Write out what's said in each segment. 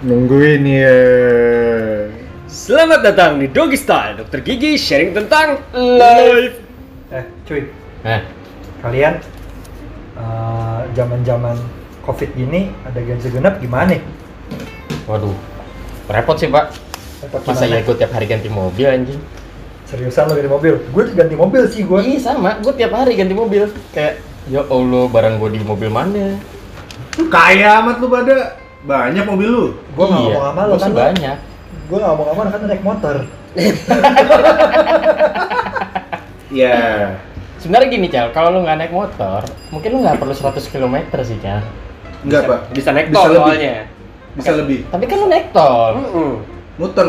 Nungguin ya. Selamat datang di Doggy Style, Dokter Gigi sharing tentang life. Eh, cuy, Eh, kalian eh, zaman-zaman covid gini ada ganjil genap gimana? nih? waduh. Repot sih, Pak. Repot Masa ya ikut tiap hari ganti mobil anjing? Seriusan lo ganti mobil? Gue ganti mobil sih gue. Iya sama, gue tiap hari ganti mobil. Kayak ya Allah, barang gue di mobil mana? Kaya amat lu pada. Banyak mobil lu. Gue nggak ngomong sama gua kan banyak. Gue nggak ngomong sama kan naik motor. Ya. Sebenarnya gini, Cal, kalau lu nggak naik motor, mungkin lu nggak perlu 100 km sih, Cal. Enggak, Pak. Bisa naik Bisa tol lebih. soalnya. Bisa lebih. Tapi kan lu naik tol. Mm-mm. Muter.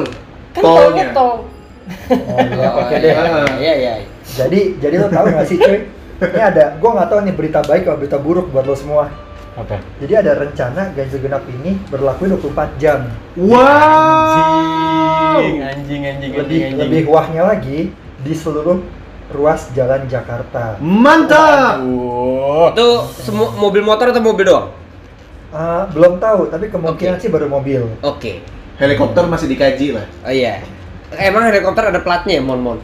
Kan tolnya Tolnya. tol. Oh, iya, oke deh. Iya, iya. Jadi, jadi lo tahu nggak sih cuy? Ini ada, gue nggak tahu nih berita baik atau berita buruk buat lo semua. Apa? Jadi ada rencana ganjil genap ini berlaku 24 jam. Wow. Anjing, anjing, anjing, Lebih anjing, lebih wahnya lagi di seluruh ruas jalan Jakarta. Mantap. Waduh. Itu semua mobil motor atau mobil doang? Ah, belum tahu, tapi kemungkinan Oke. sih baru mobil. Oke. Helikopter masih dikaji lah. Oh iya. Emang helikopter ada platnya ya, Mon Mon?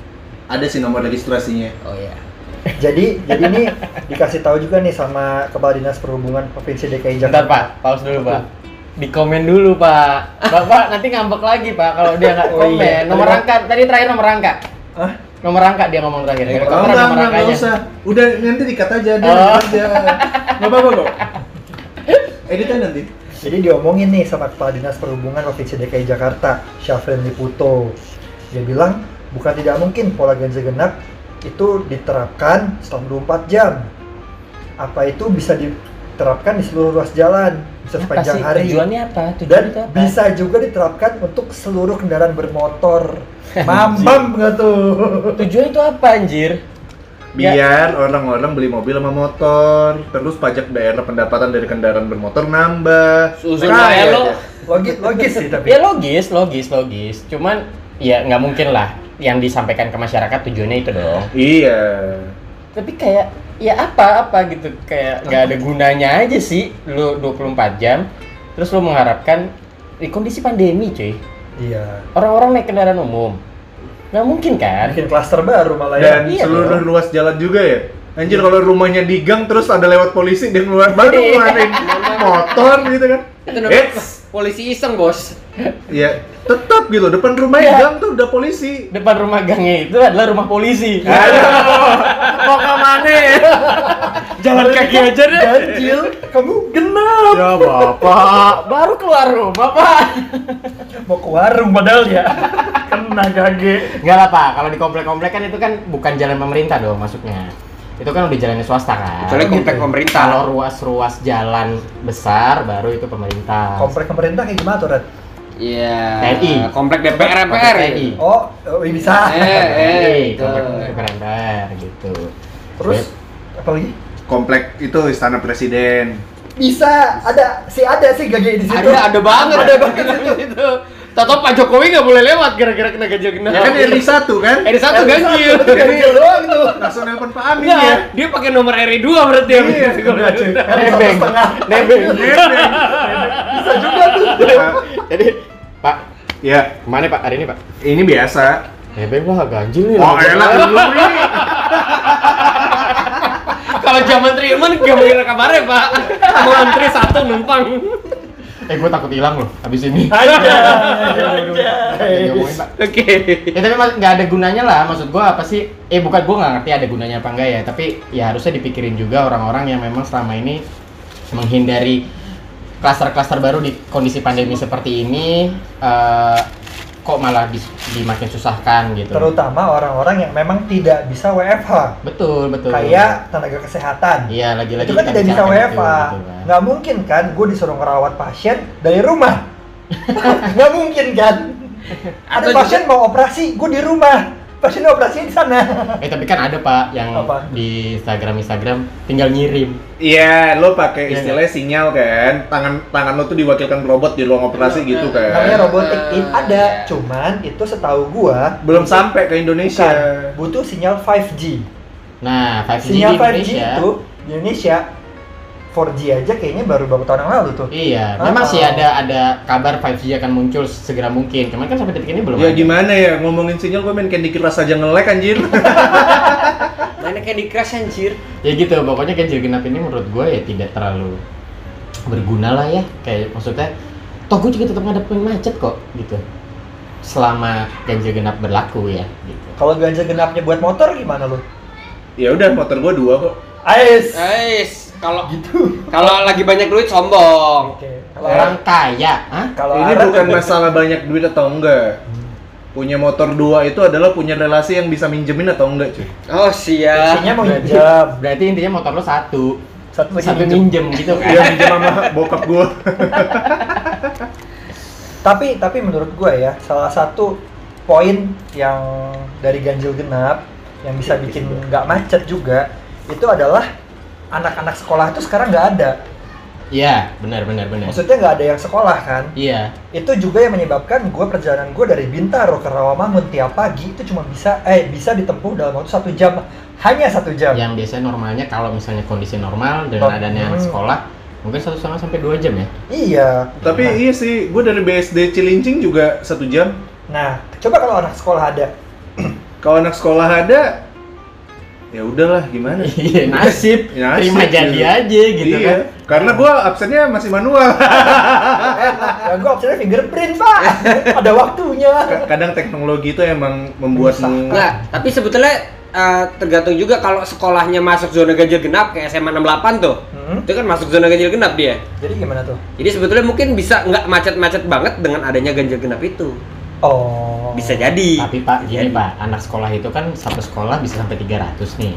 Ada sih nomor registrasinya. Oh iya. Jadi, jadi ini dikasih tahu juga nih sama Kepala Dinas Perhubungan Provinsi DKI Bentar Jakarta. Pak, pause dulu Pak. Di komen dulu Pak. Bapak nanti ngambek lagi Pak kalau dia nggak Oh, komen. iya. Nomor angka tadi terakhir nomor angka. Ah, Nomor angka dia ngomong terakhir. Helikopter Oh, enggak, nomor enggak, enggak usah. Udah nanti dikat aja, dia Oh. dikat aja. Enggak apa-apa kok. Edit aja nanti. jadi diomongin nih sama Kepala Dinas Perhubungan Provinsi DKI Jakarta, Syafrin Liputo. Dia bilang bukan tidak mungkin pola ganjil genap itu diterapkan selama 24 jam. Apa itu bisa diterapkan di seluruh ruas jalan, bisa Apa sepanjang sih? hari. Tujuannya apa? dan Tujuannya itu apa? bisa juga diterapkan untuk seluruh kendaraan bermotor. Mambam nggak tuh? Tujuannya itu apa anjir? Biar orang-orang beli mobil sama motor, terus pajak daerah pendapatan dari kendaraan bermotor nambah. Susun Kaya aja lo. Logis, logis sih tapi. Ya logis, logis, logis. Cuman ya nggak mungkin lah yang disampaikan ke masyarakat tujuannya itu dong. Iya. Tapi kayak ya apa apa gitu kayak nggak ada gunanya aja sih lu 24 jam terus lu mengharapkan di kondisi pandemi cuy Iya. orang-orang naik kendaraan umum nggak mungkin kan Bikin klaster baru malah ya. Dan Iya seluruh dong. ruas jalan juga ya. Anjir kalau rumahnya di gang terus ada lewat polisi dia keluar baru Iya. ngeluarin motor gitu kan. Eits. Polisi iseng, Bos. Ya, tetap gitu depan rumah Iya. gang tuh udah polisi. depan rumah gangnya itu adalah rumah polisi Aduh. mau ke mana jalan kaki aja deh Ganjil, kamu genap. Ya bapak. baru keluar rumah pak Mau ke warung padahal ya. Kena gage. nggak lah pak kalau di komplek-komplek kan itu kan bukan jalan pemerintah dong masuknya itu kan udah jalannya swasta kan Kecuali komplek pemerintah. kalau ruas-ruas jalan besar baru itu pemerintah Komplek pemerintah kayak gimana tuh, Red? Iya. TNI. Komplek DPR MPR. TNI. Oh, oh iya bisa. Eh, eh, Eh, itu. komplek pemerintah gitu Terus apa lagi? Komplek itu istana presiden. Bisa, ada sih ada sih gage di situ. Ada ada banget. Ada banget di situ. itu. Tato Pak Jokowi nggak boleh lewat gara-gara kena ganjil genap. Ya kan RI satu kan? RI satu ganjil. satu, ganjil doang tuh. Langsung nelpon Pak Amin Enggak, ya. dia pakai nomor RI 2 berarti ya. Iya, nebeng setengah. nebeng Nebeng. Bisa juga tuh. jadi pak Ya, ke mana pak hari ini pak ini biasa. nebeng lah ganjil nih Oh, enak dulu nih. Kalau zaman Triuman gak boleh kabarnya, Pak. Mau antri satu numpang. Eh gue takut hilang loh abis ini. Oke. ya tapi mas- nggak ada gunanya lah. Maksud gua apa sih? Eh bukan gua nggak ngerti ada gunanya apa enggak ya. Tapi ya harusnya dipikirin juga orang-orang yang memang selama ini menghindari klaster-klaster baru di kondisi pandemi seperti ini. Eh, kok malah di, dimakin susahkan gitu Terutama orang-orang yang memang tidak bisa WFH. betul betul Kayak tenaga kesehatan. iya lagi-lagi itu kan tidak bisa itu, WFH. kan. Nggak mungkin kan gue disuruh ngerawat pasien dari rumah. Nggak mungkin kan. Ada Atau pasien mau operasi, gue di rumah. Pasien operasi di sana. eh tapi kan ada pak yang Apa? di Instagram Instagram tinggal ngirim Iya, lo pakai Iya istilahnya sinyal kan. Tangan tangan lo tuh diwakilkan robot di ruang operasi gitu kan. Namanya robotik in ada, Iya. cuman itu setahu gua Belum sampai ke Indonesia. bukan butuh sinyal 5G. nah 5G Sinyal di 5G Indonesia itu di Indonesia 4G aja kayaknya baru beberapa tahun yang lalu tuh. Iya, Ah. memang sih ada ada kabar 5G akan muncul segera mungkin. Cuman kan sampai detik ini belum Ya ada. gimana ya ngomongin sinyal gue main Candy Crush aja nge-lag anjir. Mana kayak di crash anjir. Ya gitu, pokoknya ganjil genap ini menurut gue ya tidak terlalu berguna lah ya. Kayak maksudnya, toh gue juga tetap ngadepin macet kok gitu. Selama ganjil genap berlaku ya gitu. Kalau ganjil genapnya buat motor gimana lu? ya udah motor gue dua kok. Ais. Guys, kalau Gitu. kalau lagi banyak duit sombong. Oke. Kalau Orang kaya, kalau Ini bukan masalah banyak duit atau enggak. Punya motor dua itu adalah punya relasi yang bisa minjemin atau enggak cuy. Oh, siap. Intinya mau minjam. Berarti intinya motor lo satu, Satu lagi satu minjem. minjem gitu kan? Dia minjem sama bokap gue. Tapi tapi menurut gue ya salah satu poin yang dari ganjil genap yang bisa bikin nggak macet juga itu adalah anak-anak sekolah itu sekarang nggak ada. Iya, benar benar benar. Maksudnya nggak ada yang sekolah kan? Iya. Itu juga yang menyebabkan gue perjalanan gue dari Bintaro ke Rawamangun tiap pagi itu cuma bisa eh bisa ditempuh dalam waktu satu jam hanya satu jam. Yang biasanya normalnya kalau misalnya kondisi normal dengan Oh, adanya hmm. sekolah mungkin satu setengah sampai dua jam ya. Iya. Tapi Nah, iya sih, gue dari BSD Cilincing juga satu jam. nah coba kalau anak sekolah ada. Kalau anak sekolah ada, ya udahlah gimana. Iya, nasib. Nasib, Terima jadi iya. aja gitu iya. kan. Karena gue absennya masih manual. ya gue opsinya fingerprint pak. ada waktunya. Kadang teknologi itu emang membuatmu Enggak, tapi sebetulnya eh, tergantung juga kalau sekolahnya masuk zona ganjil genap kayak SMA 68 tuh. Hmm, Itu kan masuk zona ganjil genap dia. Jadi gimana tuh? Jadi sebetulnya mungkin bisa nggak macet-macet banget dengan adanya ganjil genap itu. Oh. Bisa jadi. Tapi Pak, gini jadi. Pak, anak sekolah itu kan satu sekolah bisa sampai 300 nih.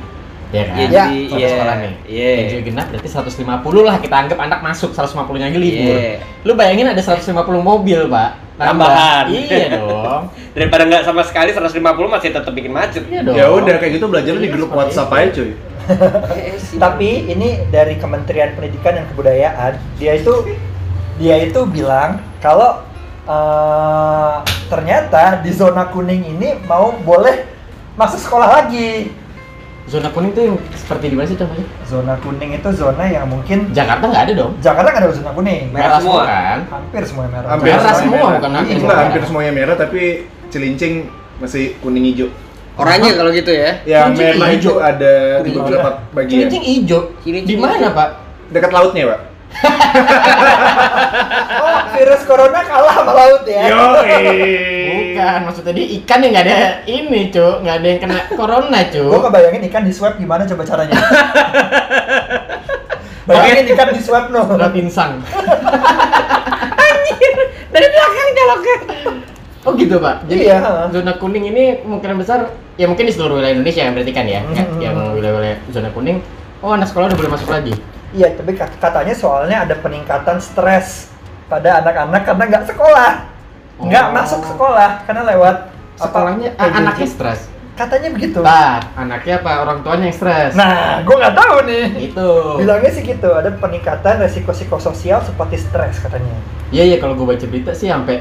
Ya kan? Iya, Ya, jadi Satu iya. sekolah nih. Iya. Ganjil genap berarti 150 lah kita anggap anak masuk 150-nya aja libur. Iya. Lu bayangin ada 150 mobil, Pak. Tambahan. Iya dong. Daripada nggak sama sekali 150 masih tetap bikin macet. Iya dong. Ya udah kayak gitu belajarnya di Iya, grup seperti WhatsApp aja cuy. Tapi ini dari Kementerian Pendidikan dan Kebudayaan, dia itu dia itu bilang kalau eh, ternyata di zona kuning ini mau boleh masuk sekolah lagi. Zona kuning tuh yang seperti di mana sih contohnya? Zona kuning itu zona yang mungkin Jakarta nggak ada dong. Jakarta nggak ada zona kuning. Merah semua. kan? Hampir semuanya merah. Hampir Merah semuanya semua, bukan hampir semua. hampir semuanya merah tapi Cilincing masih kuning hijau. Oranye kalau gitu ya. Ya merah itu hijau. ada di beberapa bagian. Cilincing hijau. Cilincing Di mana. Pak? Dekat lautnya, Pak. Oh, virus corona kalah sama laut ya. Bukan, maksudnya dia ikan yang nggak ada ini, Cuk. Nggak ada yang kena corona, Gue Cuk. kebayangin ikan di swab gimana coba caranya. Bayangin ikan di swab no. Lewat insang. Dari belakang coloknya. Oh gitu, Pak. Jadi Iya. zona kuning ini kemungkinan besar ya mungkin di seluruh wilayah Indonesia yang berarti kan ya. Hmm. Ya, Yang wilayah-wilayah zona kuning, oh anak sekolah udah boleh masuk lagi. Iya, tapi kat- katanya soalnya ada peningkatan stres pada anak-anak karena nggak sekolah, nggak Oh. masuk sekolah karena lewat apa, Sekolahnya ah, PJJ. anaknya stres. Katanya begitu. Nah, anaknya apa orang tuanya yang stres? Nah, gue nggak tahu nih. itu. Bilangnya sih gitu, ada peningkatan resiko psikososial seperti stres katanya. Iya iya kalau gue baca berita sih sampai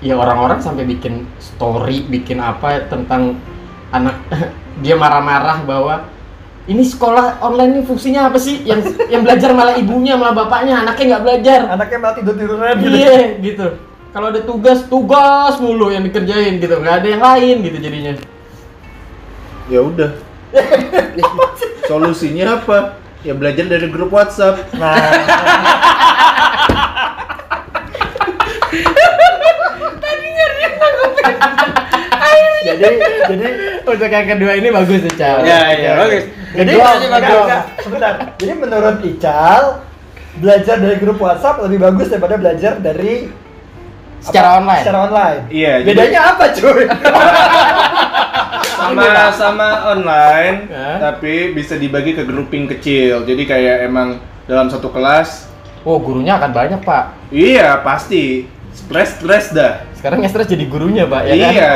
ya orang-orang sampai bikin story, bikin apa tentang anak dia marah-marah bahwa ini sekolah online ini fungsinya apa sih? Yang yang belajar malah ibunya, malah bapaknya, anaknya nggak belajar. Anaknya malah tidur tiduran gitu. Iya gitu. Kalau ada tugas, tugas mulu yang dikerjain gitu, nggak ada yang lain gitu jadinya. Ya udah. Solusinya apa? Ya belajar dari grup WhatsApp. Nah, jadi jadi Untuk yang kedua ini bagus tuh, Cal. Ya, iya, bagus. jadi bagus. enggak, enggak, sebentar. Jadi menurut Ical belajar dari grup WhatsApp lebih bagus daripada belajar dari Secara online. Secara online. Iya, jadi- Bedanya apa, cuy? sama sama online Hah? tapi bisa dibagi ke grouping kecil jadi kayak emang dalam satu kelas Oh, gurunya akan banyak, Pak. iya pasti stres stres dah Sekarang stres jadi gurunya, Pak, ya kan? iya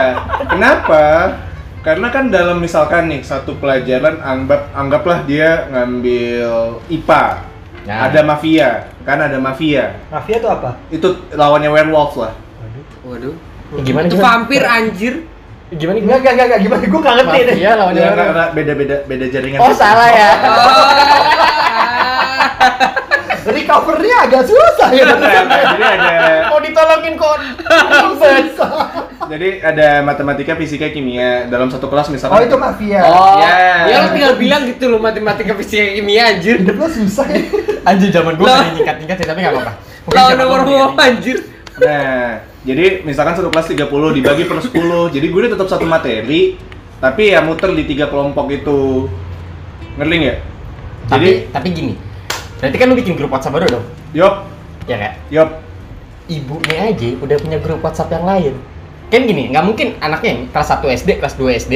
kenapa karena kan dalam misalkan nih satu pelajaran anggap anggaplah dia ngambil IPA Nah. ada mafia kan ada mafia Mafia itu apa? itu lawannya werewolf lah Waduh. Ya, gimana Itu gimana? vampir anjir. Gimana Enggak, enggak, enggak, enggak. Gimana? Gue nggak ngerti deh. Mafia lawannya ya, karena beda beda beda jaringan Oh, salah ya. Recovernya agak susah ya jadi ada Mau ditolongin kok jadi ada matematika, fisika, kimia dalam satu kelas misalkan. oh itu mafia Oh, Ya. ya lo tinggal bilang gitu lo matematika fisika kimia anjir. hidup lo susah ya Anjir zaman gue sering nyingkat-nyingkat sih tapi nggak apa-apa. Lawan nomor gua anjir. Nah, jadi misalkan satu kelas 30 dibagi per 10. Jadi gue tetap satu materi, tapi ya muter di tiga kelompok itu. Ngerti nggak? Tapi Jadi, tapi gini. Berarti kan lu bikin grup WhatsApp baru dong? yop, Ya nggak? yop. Ibunya aja udah punya grup WhatsApp yang lain. Kan gini, nggak mungkin anaknya yang kelas 1 SD, kelas 2 SD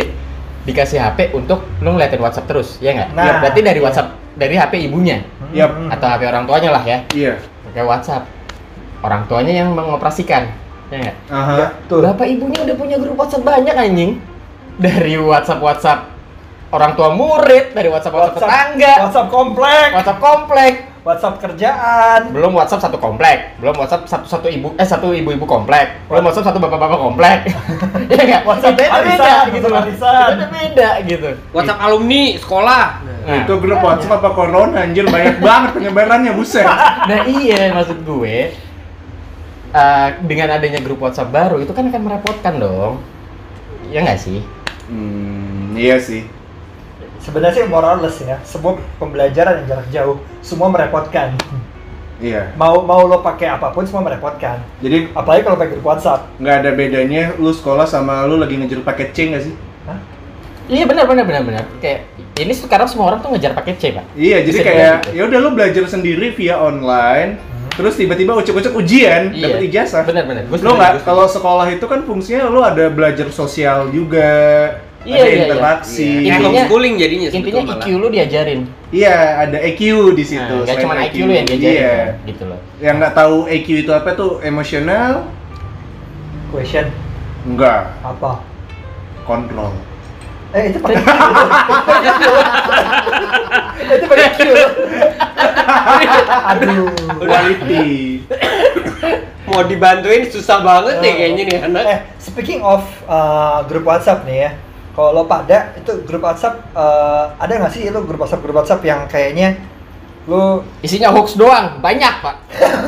dikasih HP untuk lu ngeliatin WhatsApp terus, ya nggak? Nah, Ya, berarti dari iya. WhatsApp dari HP ibunya. Hmm. atau HP orang tuanya lah ya. Iya. Pakai WhatsApp. Orang tuanya yang mengoperasikan, ya nggak? Aha. Ya, tuh Bapak ibunya udah punya grup WhatsApp banyak anjing. Dari WhatsApp WhatsApp orang tua murid, dari WhatsApp WhatsApp, tetangga, WhatsApp komplek WhatsApp komplek, WhatsApp kerjaan belum WhatsApp satu komplek, belum WhatsApp satu satu ibu eh satu ibu-ibu komplek, belum WhatsApp satu bapak-bapak komplek. ya enggak? WhatsApp Itu beda arisan, gitu arisan. Itu beda gitu. WhatsApp alumni sekolah. Nah, itu grup WhatsApp apa corona anjir banyak banget penyebarannya buset. Nah iya maksud gue eh, dengan adanya grup WhatsApp baru itu kan akan merepotkan dong. Ya nggak sih? Hmm, iya sih. Sebenarnya sih morales ya sebuah pembelajaran yang jarak jauh semua merepotkan Iya. mau mau lo pakai apa pun semua merepotkan Jadi apalagi kalau pakai grup WhatsApp nggak ada bedanya lu sekolah sama lu lagi ngejar paket C nggak sih? Hah? Iya benar benar benar benar. Kayak ini sekarang semua orang tuh ngejar paket C, Pak. Iya, jadi Bisa kayak gitu. ya udah lu belajar sendiri via online, Hmm. terus tiba-tiba ucek-ucek ujian, Iya. dapat ijazah. Benar benar. Lo nggak kalau sekolah itu kan fungsinya lu ada belajar sosial juga, Iya, ada iya, iya. interaksi. Iya. Intinya- homeschooling jadinya Intinya IQ malah. lu diajarin. Iya, ada EQ di situ. Nah, nggak selain cuma IQ lu yang diajarin, Iya. kan, gitu loh. Yang nggak tahu EQ itu apa tuh emosional? question Enggak, apa kontrol. eh itu pakai itu pakai Q aduh Quality. Mau dibantuin susah banget deh kayaknya nih anak. eh speaking of uh, grup WhatsApp nih ya kalau lo pada itu grup WhatsApp uh, ada nggak sih lo grup WhatsApp grup WhatsApp yang kayaknya lo Isinya hoax doang, banyak, Pak.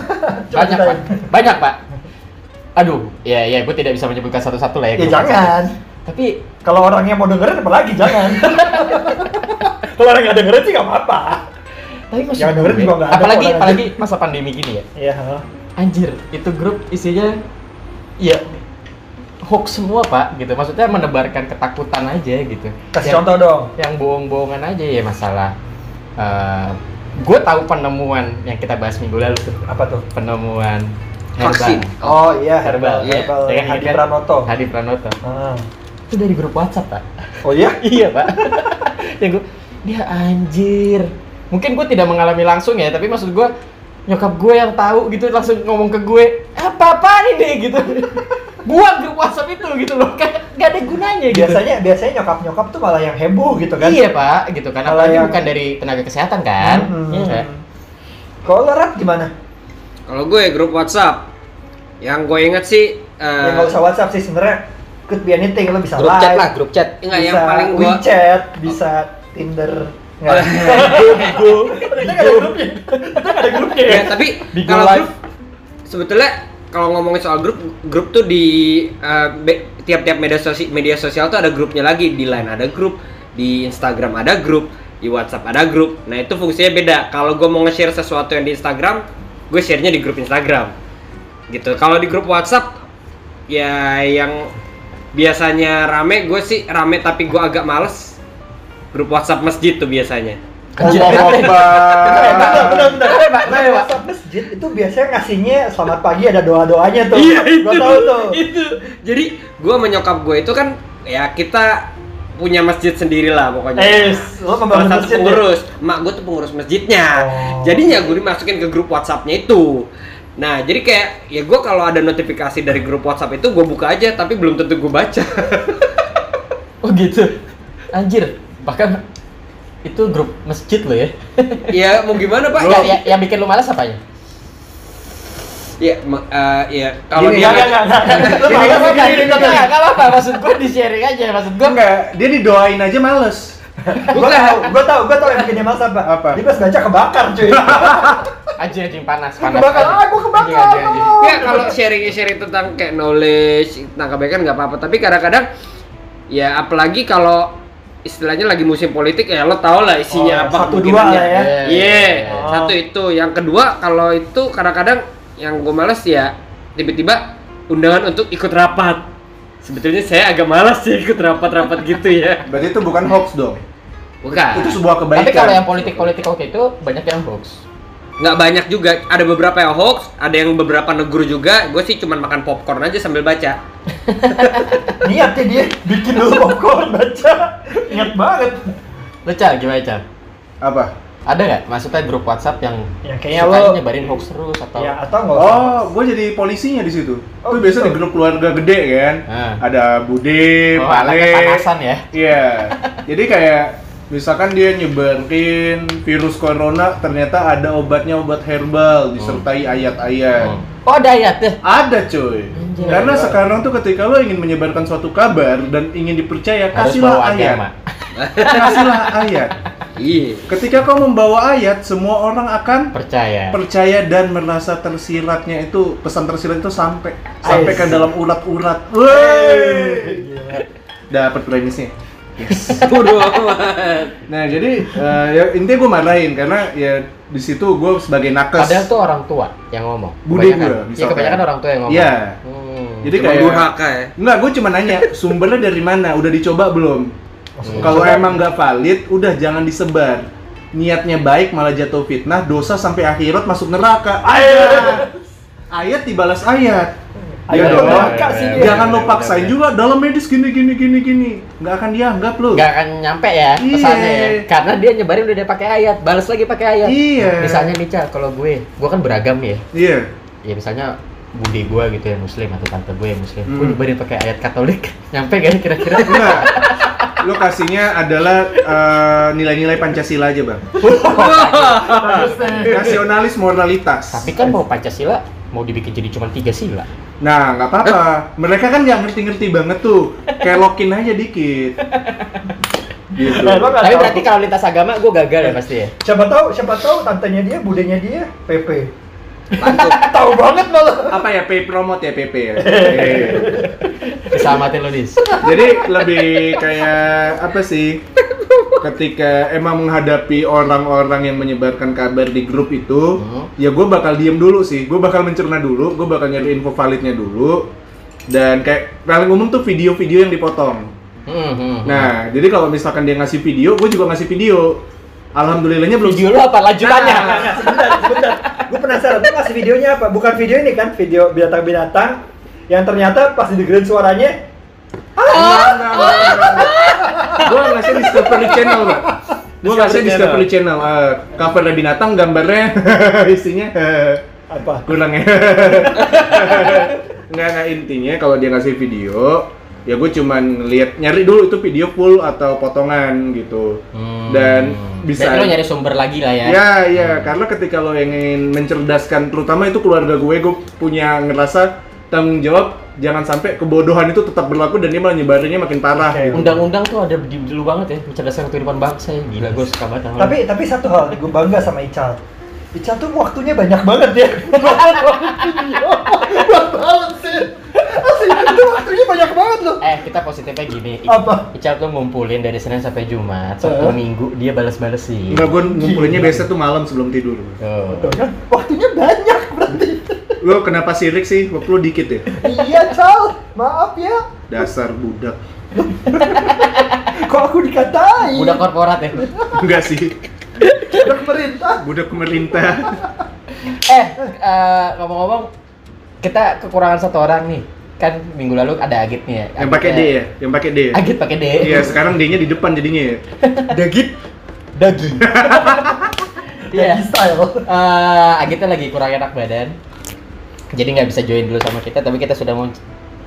Banyak. Pak. Banyak, Pak. Aduh, ya ya gue tidak bisa menyebutkan satu-satu lah ya. ya WhatsApp. jangan Tapi kalau orang yang mau dengerin apalagi jangan kalau orang nggak dengerin sih nggak apa-apa tapi maksud Jangan dengerin juga nggak ada apalagi apalagi masa pandemi gini ya. Iya. Anjir, itu grup isinya ya hoax semua, Pak, gitu. Maksudnya menebarkan ketakutan aja gitu. Kasih Yang- contoh dong. yang bohong-bohongan aja ya masalah gue tahu penemuan yang kita bahas minggu lalu tuh Apa tuh? penemuan Vaksin. herbal Oh iya, herbal, herbal, herbal, Ya kan, Hadi kan Pranoto. Hadi Pranoto Ah. itu dari grup WhatsApp pak Oh iya? iya pak yang gue dia anjir mungkin gue tidak mengalami langsung ya tapi maksud gue nyokap gue yang tahu gitu langsung ngomong ke gue apa apa ini gitu buang grup WhatsApp itu gitu loh kayak gak ada gunanya gitu Biasanya biasanya nyokap-nyokap tuh malah yang heboh gitu kan. iya pak gitu kan apalagi yang- bukan dari tenaga kesehatan kan Hmm. Iya nggak? Kalau lo Rat, gimana? Kalau gue grup WhatsApp, yang gue inget sih eh, ya nggak usah WhatsApp sih sebenarnya could be anything lo bisa grup live. chat lah grup chat Enggak, bisa yang paling gua WeChat, bisa Tinder. Nggak. Bigo. Kita nggak ada grupnya. Kita nggak ada grupnya. ya, tapi Bigo kalau Live. grup sebetulnya kalau ngomongin soal grup, grup tuh di be- tiap-tiap media sosial media sosial tuh ada grupnya lagi di Line ada grup, di Instagram ada grup, di WhatsApp ada grup. Nah itu fungsinya beda. Kalau gue mau nge-share sesuatu yang di Instagram, gue share-nya di grup Instagram. Gitu. Kalau di grup WhatsApp, ya yang biasanya rame, gue sih rame tapi gue agak males. Grup WhatsApp masjid tuh biasanya. Anjir, Allah Akbar. Nah, masjid itu biasanya ngasihnya selamat pagi ada doa-doanya tuh. Iya itu. Gua tahu tuh. Itu. Jadi gua menyokap gue itu kan ya kita punya masjid sendiri lah pokoknya. Eh, lo membangun satu masjid ya? pengurus, mak gue tuh pengurus masjidnya. Oh. Jadinya gue dimasukin ke grup WhatsAppnya itu. Nah, jadi kayak ya gue kalau ada notifikasi dari grup WhatsApp itu gue buka aja, tapi belum tentu gue baca. Oh gitu. Anjir. Bahkan itu grup masjid lo ya. ya mau gimana pak? ya, ya, yang bikin lu malas apanya? Ya, ma- eh, ya kalau dia nggak, nggak, nggak, nggak. Lo nggak? nggak? Enggak apa maksud gue di sharing aja maksud gue Enggak, dia didoain aja males. Gua tahu, gua tahu, gua tahu yang bikin dia malas apa. Apa? Dia pas baca kebakar, cuy. Anjing anjing panas panas. Kebakar, anjing. ah, gua kebakar. Ya kalau sharing sharing tentang kayak knowledge tentang kebaikan nggak apa-apa. Tapi kadang-kadang ya apalagi kalau istilahnya lagi musim politik ya lo tau lah isinya Oh, apa satu, dua lah ya. Iya, Oh. satu itu. Yang kedua kalau itu kadang-kadang yang gue males ya tiba-tiba undangan untuk ikut rapat. Sebetulnya saya agak malas sih ikut rapat-rapat gitu ya. Berarti itu bukan hoax dong. Bukan. Itu sebuah kebaikan. Tapi kalau yang politik-politik oke itu banyak yang hoax. Nggak banyak juga ada beberapa yang hoax ada yang beberapa negur juga gue sih cuman makan popcorn aja sambil baca Niatnya dia bikin dulu popcorn baca. Niat banget. Cal, gimana Cal? apa? Ada nggak maksudnya grup WhatsApp yang Ya, kayaknya lo- nyebarin hoax terus atau Ya atau nggak. Oh, gue jadi polisinya di situ. Oh, Itu biasa gitu. di grup keluarga gede kan. Ah. Ada Bude, Oh, Pale. anaknya panasan ya? Iya. Jadi kayak misalkan dia nyebarin virus corona ternyata ada obatnya obat herbal disertai ayat-ayat. Hmm. Oh ada ayat deh. Ada cuy. Anjir. Karena sekarang tuh ketika lo ingin menyebarkan suatu kabar dan ingin dipercaya, Harus kasihlah bawa ayat. agama. kasihlah ayat. iya Ketika kau membawa ayat, semua orang akan Percaya. percaya dan merasa tersiratnya itu pesan tersirat itu sampai sampai ke dalam urat-urat. Woi. gila. Dapat premisnya. Yes. bodoh amat Nah, jadi eh, ya intinya gue marahin karena ya di situ gue sebagai nakes. Padahal tuh orang tua yang ngomong. Bude Iya misalkan. kebanyakan orang tua yang ngomong. Iya. Hmm. Jadi Emang kayak durhaka ya Enggak, gue cuma nanya sumbernya dari mana, udah dicoba belum? Maksudnya Kalau emang nggak valid, udah jangan disebar. Niatnya baik malah jatuh fitnah, dosa sampai akhirat masuk neraka. Ayat, ayat dibalas ayat. Ayo Iya dong. Jangan lo paksain juga dalam medis gini gini gini gini. Nggak akan dianggap lo. Gak akan nyampe ya Iya. pesannya ya. Karena dia nyebarin udah dia pakai ayat, balas lagi pakai ayat. Iya. Misalnya nih Cal, kalau gue, gue kan beragam ya. Iya. Ya misalnya bude gue gitu ya muslim atau tante gue yang muslim. Hmm. Gue nyebarin pakai ayat Katolik. nyampe gak kira-kira? Enggak. Lo kasihnya adalah eh, nilai-nilai Pancasila aja, Bang. Nasionalis moralitas. Tapi kan mau Pancasila mau dibikin jadi cuma tiga sila. Nah, nggak apa-apa. Mereka kan nggak ngerti-ngerti banget tuh. Kelokin aja dikit. Gitu. Nah, Tapi berarti kalau lintas agama gue gagal ya pasti ya. siapa tahu siapa tahu tantenya dia budenya dia PP mantap tahu banget malah Apa ya pay promote ya PP ya. Iya. Keselamatin lo dis. Jadi lebih kayak apa sih? Ketika emang menghadapi orang-orang yang menyebarkan kabar di grup itu, Hmm. ya gue bakal diem dulu sih. Gue bakal mencerna dulu, gue bakal nyari info validnya dulu. Dan kayak paling umum tuh video-video yang dipotong. Hmm, hmm. Nah, jadi kalau misalkan dia ngasih video, gue juga ngasih video. Alhamdulillahnya belum video lo apa lanjutannya? Nah, nah, sebentar sebentar gue penasaran tuh ngasih videonya apa bukan video ini kan video binatang-binatang yang ternyata pas didengerin suaranya gue ngasih Discovery Channel, Pak. Gue ngasih Discovery Channel. Eh, covernya binatang, gambarnya isinya eh, apa kurang ya. Nggak, nggak intinya kalau dia ngasih video, ya gue cuman lihat nyari dulu itu video full atau potongan gitu. Hmm. Dan bisa- Berarti lo nyari sumber lagi lah ya. Ya, ya, karena ketika lo ingin mencerdaskan, terutama itu keluarga gue, gue punya ngerasa tanggung jawab jangan sampai kebodohan itu tetap berlaku dan dia malah nyebarinnya makin parah. Gitu. Undang-undang tuh ada di dulu banget ya, mencerdaskan kehidupan bangsa ya. Gila gue suka banget. tapi tapi satu hal gue bangga sama Ical Ical tuh waktunya banyak banget ya buat banget sih Asli, itu waktunya banyak banget loh Eh, kita positifnya gini. Apa? Ical tuh ngumpulin dari Senin sampai Jumat, Sabtu Eh. Minggu dia balas-balesin. Enggak, gue ngumpulinnya biasa tuh malam sebelum tidur. Kan, waktunya banyak Lo kenapa sirik sih? Waktu lo dikit ya? iya Cal maaf ya Dasar budak. kok aku dikatain Udah korporat ya. Enggak sih, udah pemerintah budak pemerintah. eh, eh, ngomong-ngomong, kita kekurangan satu orang nih. Kan minggu lalu ada Agit nih ya. Yang pakai D ya? Yang pakai D ya? Agit pakai D. Iya, sekarang D-nya di depan jadinya ya. Dagit. daging Iya. daging style Eh, Agitnya lagi kurang enak badan. Jadi nggak bisa join dulu sama kita, tapi kita sudah mau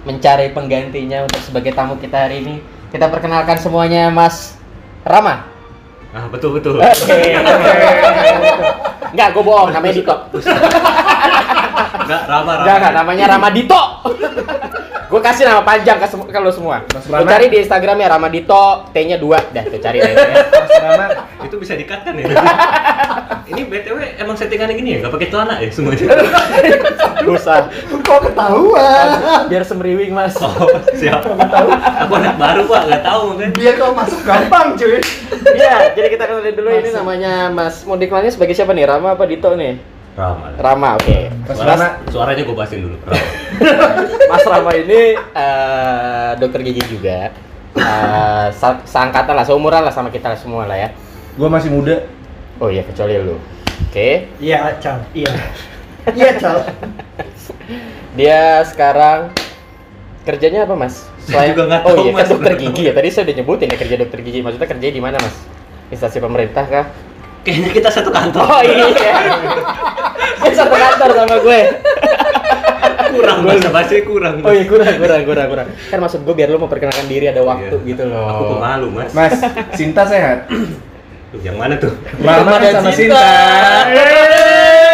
mencari penggantinya untuk sebagai tamu kita hari ini. Kita perkenalkan semuanya Mas Rama. ah betul betul Oke. Enggak, gue bohong, namanya Dito. nggak ramah Enggak, enggak, namanya Rama Dito. Gue kasih nama panjang ke, ke lu semua. Lu Rana. cari di Instagramnya Ramadito, T-nya 2. Dah, tuh cari deh. ya. Mas Rana Itu bisa dikat kan ya? Ini BTW emang settingannya gini ya? Gak pakai celana ya semuanya? Usah. Kok ketahuan? Biar semriwing, Mas. Oh, siap. Aku anak baru pak, gak tahu kan? Biar kau masuk gampang cuy. Iya, jadi kita kenalin dulu ini Masuk. namanya Mas mau dikenalnya sebagai siapa nih? Rama apa Dito nih? Rama. Rama, oke. Mas Suara, Rana suaranya gue bahasin dulu. Rama. Mas Rama ini eh, dokter gigi juga. Eh, sa- seangkatan lah, seumuran lah sama kita semua lah ya. gue masih muda Oh iya, kecuali lu. Oke. Iya, Cal. Iya. Iya, Cal. Dia sekarang kerjanya apa, Mas? Saya juga nggak oh tahu, iya, kan Mas, dokter sebenarnya. gigi ya. Tadi saya udah nyebutin ya kerja dokter gigi. Maksudnya kerja di mana, Mas? Instansi pemerintah kah? Kayaknya kita satu kantor. Oh iya. Dia satu kantor sama gue. kurang bahasa bahasa kurang. Oh iya kurang kurang kurang kurang. Kan maksud gue biar lu memperkenalkan diri ada waktu Iya. gitu loh. Aku pemalu mas. Mas Sinta sehat Tuh, Yang mana tuh? Rama dan sama Sinta. Sinta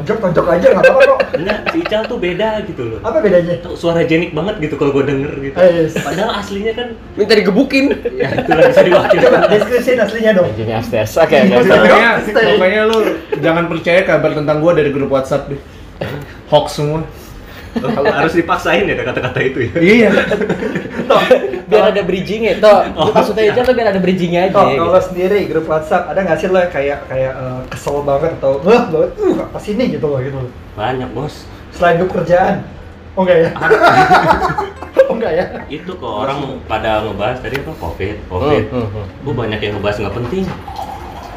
nonjok, nonjok aja nggak apa-apa kok. Enggak, si Ical tuh beda gitu loh. Apa bedanya? Tuh suara jenik banget gitu kalau gue denger gitu. Eh, Padahal aslinya kan Minta digebukin. ya itu lah bisa diwakilkan. Coba deskripsiin aslinya dong. Jadi upstairs. Oke oke. Pokoknya, pokoknya lu jangan percaya kabar tentang gua dari grup WhatsApp deh. Hoax semua. Oh, harus dipaksain ya kata-kata itu ya. Iya. Biar ada bridgingnya toh. Oh, Maksudnya siap. aja tuh biar ada bridgingnya aja. Oh, gitu. kalau sendiri grup WhatsApp ada nggak sih lo kayak kayak eh, kesel banget atau wah banget, uh apa sih ini gitu loh gitu. Banyak bos. Selain grup kerjaan. Oh enggak ya? oh enggak ya? Itu kok orang pada ngebahas tadi apa covid, covid. Hmm, hmm, hmm. Banyak yang ngebahas nggak penting.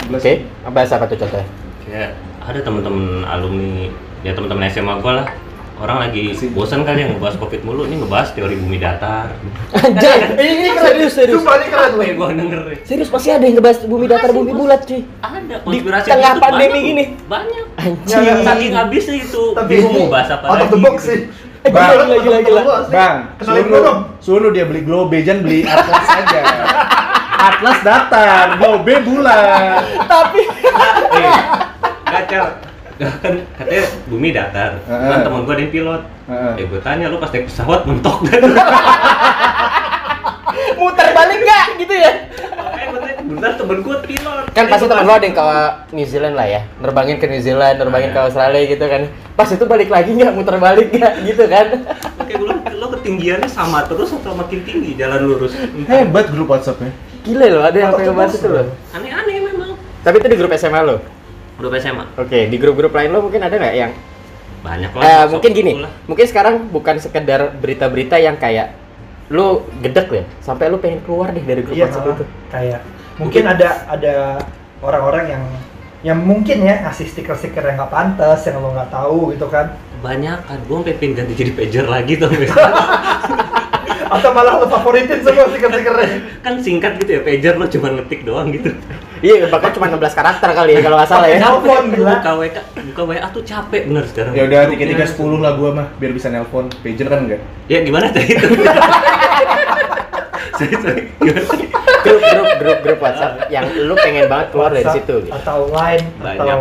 Oke. Bahasa apa tuh contohnya? Kayak ada temen-temen alumni, ya temen-temen SMA gue lah. Orang lagi bosan kali yang ngebahas covid mulu, ini ngebahas teori bumi datar. Anjay. Eh, ini keren. serius serius. Sumpah ini keren gue denger ya. Serius pasti ada yang ngebahas bumi datar bumi bulat cuy. Ada Di konspirasi tengah gitu, pandemi banyak, gini. Banyak. Anjing. Ya, ya, Saking habisnya itu, Tapi ini mau bahas apa out lagi. of the box gitu. sih. Bang, Gila, gila, gila. Bang, suruh gua suruh dia beli globe, jangan beli atlas aja. Atlas datar, globe bulat. Tapi Nih, Gacor. Kan katanya bumi datar. Heeh. Kan temen gue ada yang pilot. Heeh. Eh gue tanya lu pas naik pesawat mentok kan? muter balik nggak gitu ya? Eh bentar temen gue pilot. Kan pasti pas- lo ada yang ke New Zealand lah ya, nerbangin ke New Zealand, nerbangin ke Ada. Australia gitu kan. Pas itu balik lagi nggak, muter balik nggak gitu kan? Oke, gue lo ketinggiannya sama terus atau makin tinggi jalan lurus? Hebat grup WhatsAppnya. Gila loh, ada yang pengen bahas itu loh. Aneh-aneh memang. Tapi itu di grup SMA lo. Udah SMA. Oke, di grup-grup lain lo mungkin ada nggak yang Banyak lah. eh, mungkin gini, lah. mungkin sekarang bukan sekedar berita-berita yang kayak lu gedek ya, sampai lu pengen keluar deh dari grup Iya, WhatsApp itu. kayak mungkin ada ada orang-orang yang yang mungkin ya ngasih stiker-stiker yang nggak pantas, yang lo nggak tahu gitu kan. Banyak kan, gue sampai pengen ganti jadi pager lagi tuh. Atau malah lo favoritin semua stiker-stikernya. kan singkat gitu ya, pager lo cuma ngetik doang gitu. Iya, bahkan cuma 16 karakter kali ya kalau nggak salah ya. Nelpon, gila. Buka WK, buka WA tuh capek bener sekarang. Ya udah tiga tiga sepuluh lah gua mah, biar bisa nelpon. Pager kan enggak? Ya gimana tadi itu? Sorry, sorry. Gimana tadi? grup grup grup grup WhatsApp yang lu pengen banget keluar dari situ. Gitu. Atau line Banyak. atau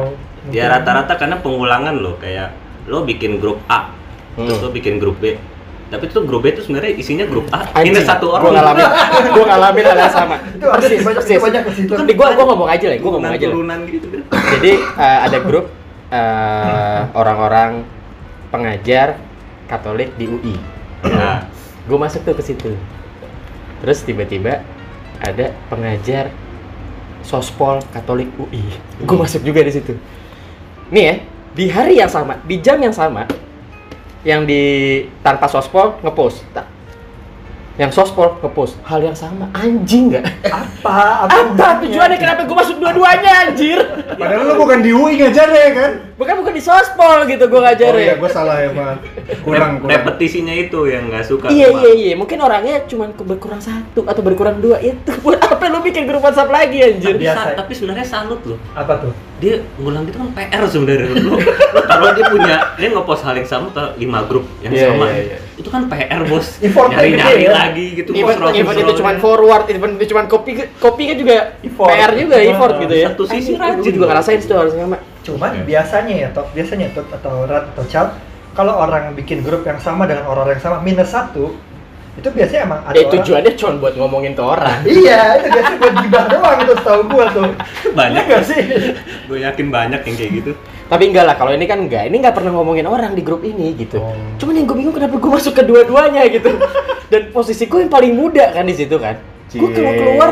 Ya rata-rata karena pengulangan lo kayak lo bikin grup A, terus Hmm. lo bikin grup B. Tapi tuh grup B itu sebenarnya isinya grup A. Anjing, Ini satu orang. Gua ngalamin, gua ngalamin hal yang sama. Itu sih, banyak- persis. banyak ke situ. Tapi gua gua ngomong aja lah, gua ngomong aja lah. turunan gitu. Jadi eh, ada grup eh, orang-orang pengajar Katolik di UI. Nah, Gue masuk tuh ke situ. Terus tiba-tiba ada pengajar sospol Katolik UI. Gue masuk juga di situ. Nih ya, di hari yang sama, di jam yang sama, yang di tanpa sospol ngepost. Tak. Yang sospol ngepost hal yang sama. Anjing nggak? apa? Apa tujuannya kenapa gue masuk dua-duanya anjir? Padahal lu bukan di UI ngajarnya kan? Bukan bukan di sospol gitu gue Oh iya, ngajarin. gua salah ya, Pak. Kurang, kurang. repetisinya itu yang nggak suka. Iya iya iya, mungkin orangnya cuma berkurang satu atau berkurang dua itu buat apa lu bikin grup WhatsApp lagi anjir? Tapi, Biasa. sa- tapi sebenarnya salut loh. Apa tuh? Dia ngulang gitu kan PR sebenarnya. Lo, lo taruh dia punya, dia nge-post hal yang sama ke lima grup yang Iya, sama. iya, iya. Itu kan PR bos. Nyari-nyari gede ya. lagi gitu. Even, scroll- even itu cuma forward, even itu cuma copy copy kan juga Effort. PR juga effort Ah, gitu ya. satu sisi rajin Gue juga ngerasain itu harus sama. Cuman Iya. biasanya ya, Tok, biasanya Tok atau Rat atau Cal kalau orang bikin grup yang sama dengan orang yang sama minus satu itu biasanya emang ada Eh orang tujuannya cuma buat ngomongin ke orang. iya itu biasanya buat gibah doang itu setahu gua tuh Banyak Iya nggak sih gue yakin banyak yang kayak gitu Tapi enggak lah, kalau ini kan enggak. Ini enggak pernah ngomongin orang di grup ini gitu. Oh. Cuman yang gue bingung kenapa gue masuk ke dua-duanya gitu. Dan posisi gue yang paling muda kan di situ kan. Gue kalau keluar,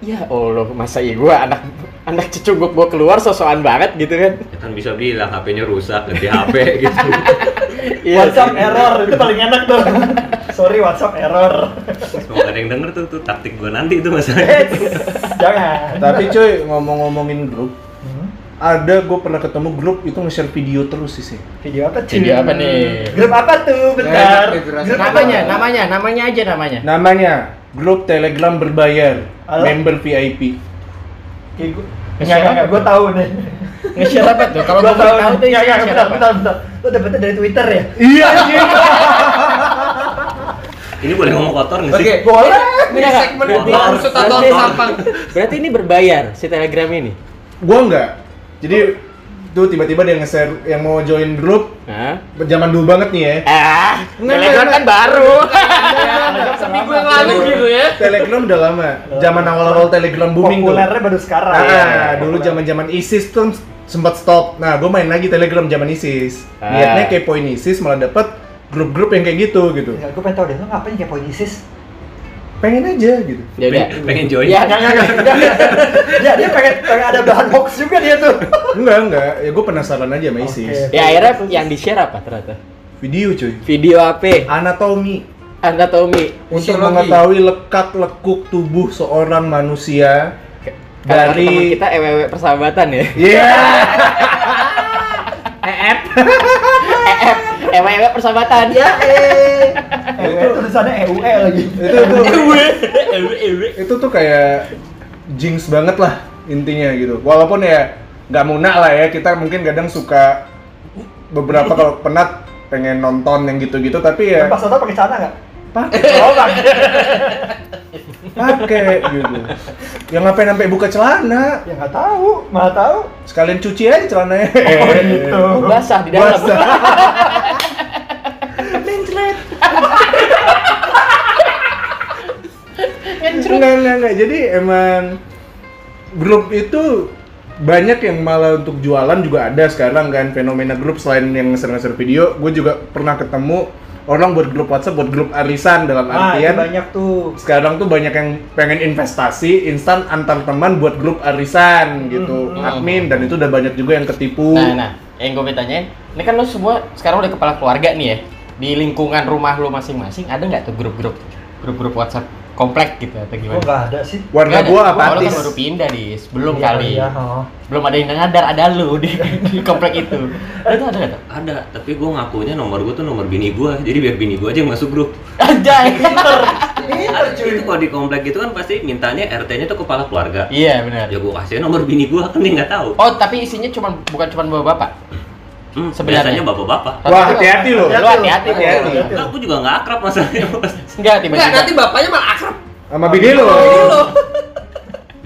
ya Allah, masa iya gue anak anak cecunguk gue keluar sosokan banget gitu kan. ya kan bisa bilang HP-nya rusak ganti HP gitu Iya WhatsApp error itu paling enak tuh sorry WhatsApp error semoga ada yang denger tuh tuh taktik gue nanti itu masalahnya jangan Tapi cuy, ngomong-ngomongin grup, Hmm, ada gue pernah ketemu grup itu nge-share video terus sih sih. video apa cuy Video apa nih? grup apa tuh bentar Eh, grup Grup Namanya, apa? namanya, namanya aja namanya. Namanya grup Telegram berbayar, Halo? member VIP. Kayak gua- Enggak, enggak, gue tahu nih Nge-share apa tuh? Kalau Gua gue tahu tuh Enggak, enggak, nge-share bentar, bentar, bentar Lo dapetnya dari Twitter ya? Iya, anjing. ini boleh ngomong kotor nggak sih Oke. Boleh Ini segmen atau berarti- sampang. Berarti ini berbayar si Telegram ini. gua enggak. Jadi tuh tiba-tiba dia nge-share yang mau join grup Hah? zaman dulu banget nih ya. Ah, Nggak, Telegram kan baru. Seminggu yang lalu gitu ya. Telegram udah lama. Zaman awal-awal Telegram booming tuh. Populernya baru sekarang Ah, dulu zaman-zaman ISIS tuh sempat stop. Nah, gue main lagi Telegram zaman ISIS. Ah. Niatnya kepoin ISIS malah dapet grup-grup yang kayak gitu gitu. Enggak, gue pengen tau deh, lo ngapain kepoin ISIS? Pengen aja gitu. Ya udah. pengen, pengen join Ya, Enggak, enggak, enggak, enggak Ya, dia pengen, pengen ada bahan hoax juga dia tuh Enggak, enggak. Ya gue penasaran aja sama ISIS. Oke. Ya akhirnya yang di-share apa ternyata? Video cuy. Video apa? Anatomi Anatomi. untuk Fisiologi. mengetahui lekat lekuk tubuh seorang manusia dari kita EWW persahabatan ya. Iya. EF. EF. EWW persahabatan. Ya, eh EUE tulisannya EUE lagi itu tuh itu tuh kayak jinx banget lah intinya gitu. Walaupun ya nggak munak lah ya kita mungkin kadang suka beberapa kalau penat pengen nonton yang gitu-gitu tapi ya Pas nonton pakai celana nggak? Pakai Oh, pakai gitu. Yang ngapain sampai buka celana? Ya nggak tahu, mana tahu Sekalian cuci aja celananya. Oh, gitu. Oh, basah di dalam. Basah. enggak, enggak, enggak. Jadi emang grup itu banyak yang malah untuk jualan juga ada sekarang kan fenomena grup selain yang ngeser-ngeser video, gue juga pernah ketemu orang buat grup WhatsApp buat grup arisan dalam Ah, artian banyak tuh sekarang tuh banyak yang pengen investasi instan antar teman buat grup arisan gitu Hmm. admin dan itu udah banyak juga yang ketipu Nah, nah, yang gue tanyain, ini kan lo semua sekarang udah kepala keluarga nih ya. Di lingkungan rumah lo masing-masing ada nggak tuh grup-grup grup-grup WhatsApp komplek gitu atau Oh gimana? nggak ada sih warga ada. gua Oh, apatis kan baru pindah di belum Iya, kali. iya, oh. Belum ada yang ngadar, ada lu di, di komplek itu. Ada tuh, ada nggak tuh? ada tapi gue ngakunya nomor gue tuh nomor bini gue jadi biar bini gue aja yang masuk grup Anjay. Ada, itu kalau di komplek itu kan pasti mintanya RT-nya tuh kepala keluarga Iya benar. ya gue kasih nomor bini gue kan dia nggak tahu Oh tapi isinya cuma bukan cuma bapak-bapak. Hmm, sebenarnya. biasanya bapak-bapak wah hati-hati loh Lu hati-hati. Enggak, aku juga nggak akrab masalahnya bos Enggak Enggak, tiba-tiba. nanti bapaknya malah akrab. sama bini lo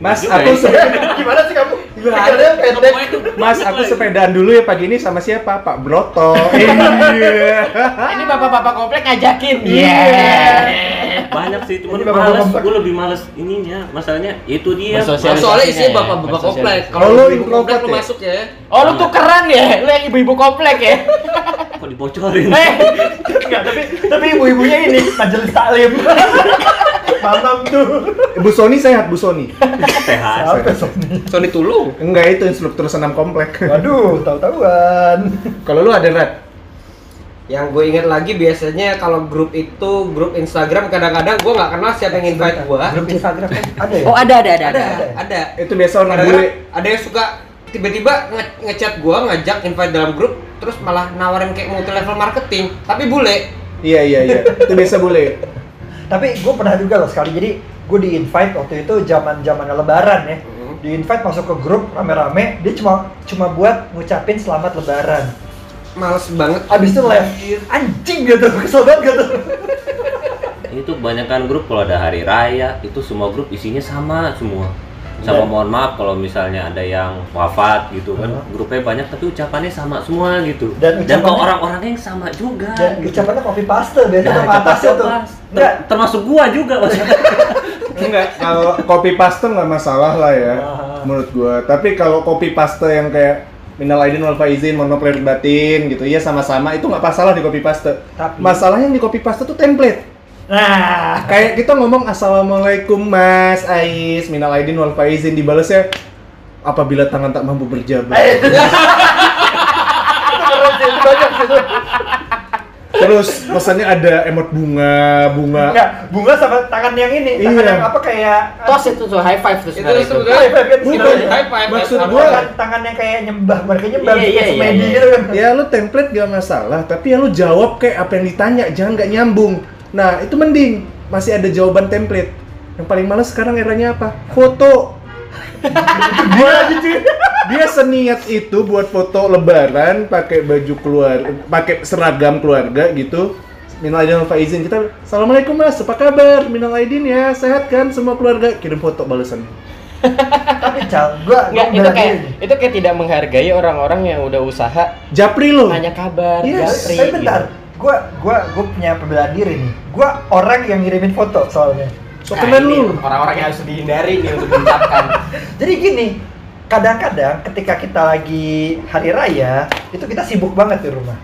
Mas, Juga aku ya. sepeda, Gimana sih kamu? Gimana? Pikirnya pendek Mas, aku sepedaan dulu ya pagi ini sama siapa? Pak Broto. iya. Ini bapak-bapak komplek ngajakin. Iya. banyak sih cuman Ini bapak males gue lebih males ininya masalahnya itu dia soalnya isinya ya, bapak-bapak komplek. Kalau lu ibu komplek lu ya? masuk ya. Oh lu tukeran ya? Lu yang ibu-ibu komplek ya? kok dibocorin Eh, Enggak, tapi tapi ibu-ibunya ini majelis taklim. Mantap tuh. Bu Sony sehat, Bu Sony. sehat Apa Sony? Sony Tulung. Enggak itu instruktur senam komplek. Waduh, tahu-tahuan. Kalau lu ada red? Yang gue inget lagi biasanya kalau grup itu grup Instagram kadang-kadang gue nggak kenal siapa yang invite gue. Grup Instagram kan ada ya? Oh ada ada ada Ada, ada. ada. Itu biasa orang. Kadang-kadang ada yang suka tiba-tiba nge- ngechat gue ngajak invite dalam grup terus malah nawarin kayak multi level marketing tapi bule Iya iya iya. Itu biasa bule. Tapi gue pernah juga loh sekali. Jadi gue di invite waktu itu zaman zaman Lebaran ya. Mhm. Di invite masuk ke grup rame-rame. Dia cuma cuma buat ngucapin selamat Lebaran. males banget Abis itu live anjing gitu, kesel banget gitu. itu kebanyakan grup kalau ada hari raya itu semua grup isinya sama semua sama mohon maaf kalau misalnya ada yang wafat gitu kan Hah? grupnya banyak tapi ucapannya sama semua gitu Dan dan, kok orang-orangnya yang sama juga Dan gitu. ucapannya copy paste biasanya Nah, atasnya tuh. Enggak. Ter- termasuk gua juga mas Enggak, kalau copy paste nggak masalah lah ya Ah. menurut gua. Tapi kalau copy paste yang kayak minal aidin wal faizin, lahir batin gitu, ya sama-sama itu nggak masalah di copy paste. Tapi- Masalahnya yang di copy paste tuh template. Nah, Kayak kita ngomong assalamualaikum mas Ais, minal aidin wal faizin dibalasnya apabila tangan tak mampu berjabat. eh, banyak. Terus pesannya ada emot bunga, bunga. Enggak, bunga sama tangan yang ini, tangan Iya. yang apa kayak tos itu tuh high five tuh Itu sebenarnya itu. sebetulnya High five kan Bukan. gitu. high five. Maksud Apa? gua- Tangan, tangan yang kayak nyembah, mereka nyembah Iya, kayak iya, semedi iya, gitu kan. Ya lu template gak masalah, tapi ya lu jawab kayak apa yang ditanya, jangan gak nyambung. Nah itu mending, masih ada jawaban template. Yang paling males sekarang eranya apa? Foto. Dia dia seniat itu buat foto lebaran pakai baju keluar pakai seragam keluarga gitu Minal aidin wal faizin kita Assalamualaikum mas, apa kabar? Minal aidin ya, sehat kan semua keluarga? Kirim foto balasan Tapi cal, gua Enggak, gua itu kayak itu kayak tidak menghargai orang-orang yang udah usaha Japri lo nanya kabar, Yes, japri, Tapi bentar, gitu. gua gua gua punya pembelaan diri nih. Gua orang yang ngirimin foto soalnya. So Nah, keren ini lu orang-orang yang harus dihindari nih untuk mengucapkan. Jadi gini, kadang-kadang ketika kita lagi hari raya, itu kita sibuk banget di rumah.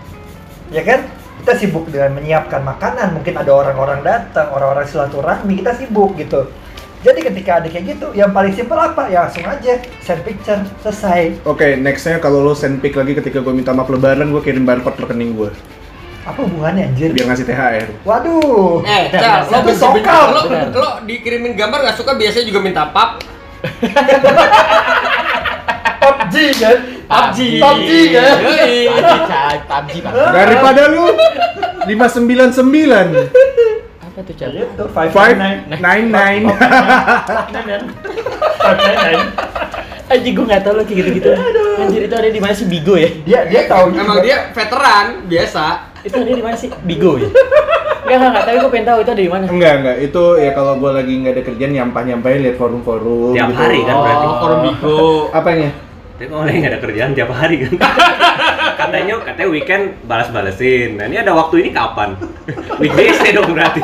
Ya kan? Kita sibuk dengan menyiapkan makanan, mungkin ada orang-orang datang, orang-orang silaturahmi, kita sibuk gitu. Jadi ketika ada kayak gitu, yang paling simpel apa? Ya langsung aja send picture, selesai. Oke, nextnya kalau lo send pic lagi ketika gue minta maaf lebaran, gue kirim barcode rekening gue Apa hubungannya anjir? biar ngasih THR. Waduh. Eh, Cal, lo benci sokal. lo, lo dikirimin gambar gak suka biasanya juga minta pap. PUBG kan? PUBG. PUBG kan? PUBG, Bang. Daripada lu 599 Apa tuh, Cal? Itu 599 Anjing gue gak tau lo kayak gitu-gitu Anjir itu ada di mana sih Bigo ya? Dia dia tahu juga. Emang dia veteran biasa. Itu ada di mana sih? Bigo ya? Enggak, enggak, enggak, tapi gue pengen tahu itu ada di mana Enggak, enggak. Itu ya kalau gue lagi nggak ada kerjaan nyampah-nyampahin lihat forum-forum Tiap gitu. hari kan berarti. Oh, forum Bigo. Apanya? Tapi kalau lagi nggak ada kerjaan tiap hari kan. katanya katanya weekend balas-balesin. Nah ini ada waktu ini kapan? Weekdays ya dong berarti.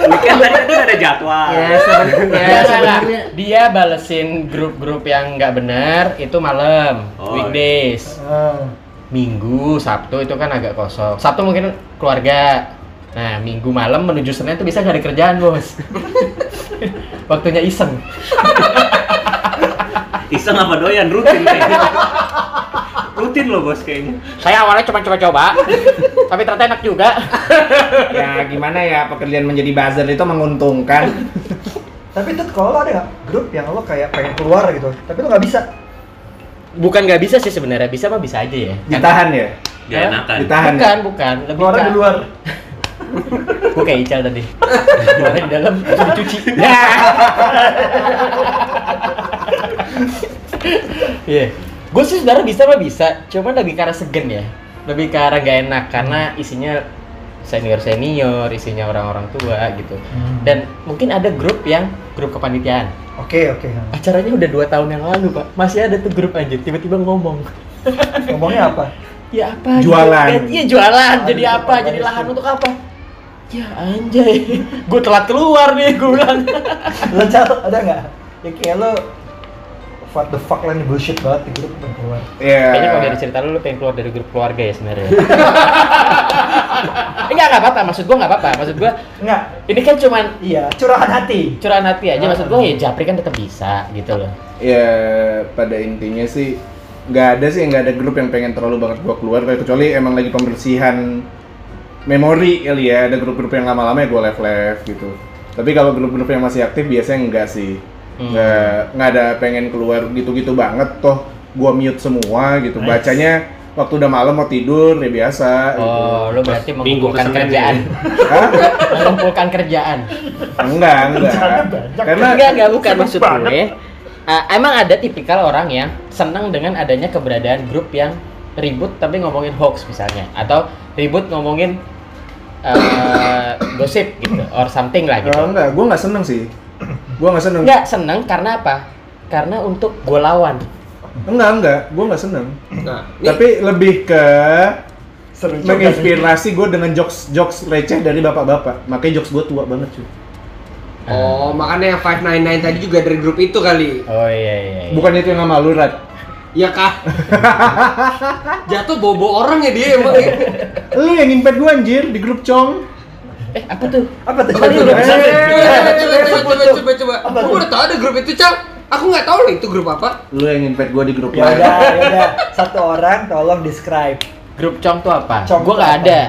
weekend tadi kan ada jadwal. Ya, sebenarnya ya, sebenarnya dia balesin grup-grup yang nggak benar itu malam, Oh, weekdays. Ah. Minggu, Sabtu itu kan agak kosong. Sabtu mungkin keluarga. Nah, Minggu malam menuju Senin itu bisa ada kerjaan, Bos. Waktunya iseng. Iseng apa doyan rutin kayaknya. rutin loh bos kayaknya. Saya awalnya cuma coba-coba, tapi ternyata enak juga. Ya gimana ya pekerjaan menjadi buzzer itu menguntungkan. Tapi itu kalau ada nggak grup yang lo kayak pengen keluar gitu, tapi lo nggak bisa. Bukan nggak bisa sih sebenarnya, bisa mah bisa aja ya. Ditahan ya? Gak enakan. Ditahan. Bukan, bukan. Lebih Keluarnya ke- di luar. Gue kayak Ical tadi. Keluarnya di dalam, itu dicuci. Iya. Gue sih sebenarnya bisa mah bisa, cuman lebih ke arah segen ya. Lebih ke arah gak enak karena isinya senior senior, isinya orang-orang tua gitu. Dan mungkin ada grup yang grup kepanitiaan. Oke oke. Acaranya udah dua tahun yang lalu pak, masih ada tuh grup aja. Tiba-tiba ngomong, Ngomongnya apa? ya apa? gitu? Jualan. Ya, Iya jualan. Aduh, Jadi apa? apa Jadi lahan untuk apa? Ya anjay, gue telat keluar nih, gue bilang. Lo ada nggak? Ya kayak lo what the fuck lah ini bullshit banget di grup pengen keluar. Ya. Kayaknya kalau dari cerita lu, lu pengen keluar dari grup keluarga ya sebenarnya. Enggak, enggak apa-apa. Maksud gua enggak apa-apa. Maksud gua Enggak. ini kan cuman Iya, curahan hati. curahan hati aja. Maksud gua ya Japri kan tetap bisa gitu loh. Ya pada intinya sih nggak ada sih nggak ada grup yang pengen terlalu banget gua keluar kecuali emang lagi pembersihan memori kali ya ada grup-grup yang lama-lama ya gua left left gitu tapi kalau grup-grup yang masih aktif biasanya enggak sih Hmm. nggak nggak ada pengen keluar gitu-gitu banget toh gua mute semua gitu Nice. bacanya waktu udah malam mau tidur ya biasa Oh, lu berarti Minggu mengumpulkan kerjaan. ya? gitu. Hah? mengumpulkan kerjaan. enggak enggak karena Enggak, enggak bukan maksud banget. gue. Uh, emang ada tipikal orang yang senang dengan adanya keberadaan grup yang ribut tapi ngomongin hoax misalnya atau ribut ngomongin uh, gosip gitu or something lah gitu. kalau enggak gua nggak seneng sih gua nggak seneng Enggak seneng karena apa? karena untuk gue lawan. Enggak, enggak, gue nggak seneng. Nah, ini Tapi lebih ke Seru menginspirasi gue dengan jokes jokes receh dari bapak-bapak. Makanya jokes gue tua banget cuy. Oh, makanya yang 599 tadi juga dari grup itu kali. Oh iya iya. iya. Bukan itu yang sama lu, Rat. Iya kah? Jatuh bobo orang ya dia emang. ya. Lu yang invite gue anjir di grup Cong. Eh apa tuh? Apa tuh? Eh, Coba coba coba coba coba. Tahu ada grup itu, Cang. Aku nggak tahu loh itu grup apa. Lu yang invite gue di grup Ya lain. udah, ya udah. Satu orang tolong describe. Grup Cong tuh apa? Cong Gue tuh nggak ada.